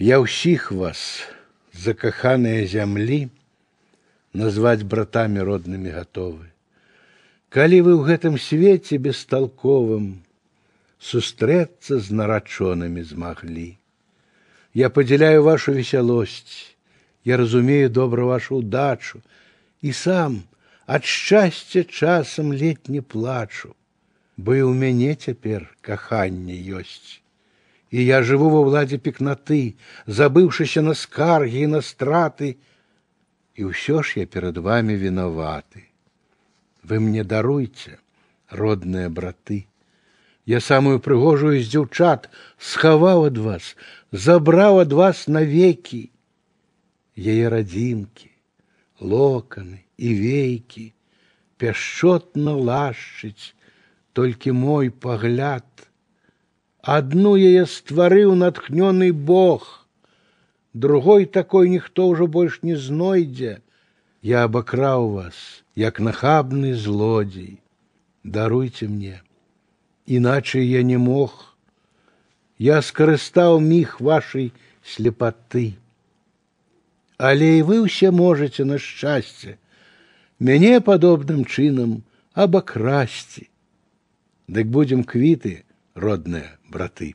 Я ўсіх вас, закаханыя зямлі, назваць братамі роднымі гатовы. Калі вы ў гэтым свеце бесталковым сустрэцца з нарачонымі змаглі. Я падзяляю вашу весялосць, я разумею добра вашу удачу і сам ад шчасця часам ледь не плачу, бо і ў мяне цяпер каханне ёсць. І я жыву ва ўладзе пекнаты, забыўшыся на скаргі і на страты, і ўсё ж я перад вами вінаваты. Вы мне даруйце, родныя браты. Я самую прыгожую з дзяўчат схаваў ад вас, забраў ад вас навекі. Яе радзімкі, локаны і вейкі, пяшчотна лашчыць, толькі мой пагляд. Адну яе стварыў натхнёны Бог, другой такой ніхто ўжо больш не знойдзе. Я абакраў вас, як нахабны злодзей. Даруйце мне, іначай я не мог. Я скарыстаў міг вашай слепаты. Але і вы ўсе можете на шчасце, мяне падобным чынам абакрасці. Дык будзем квіты, родныя браты.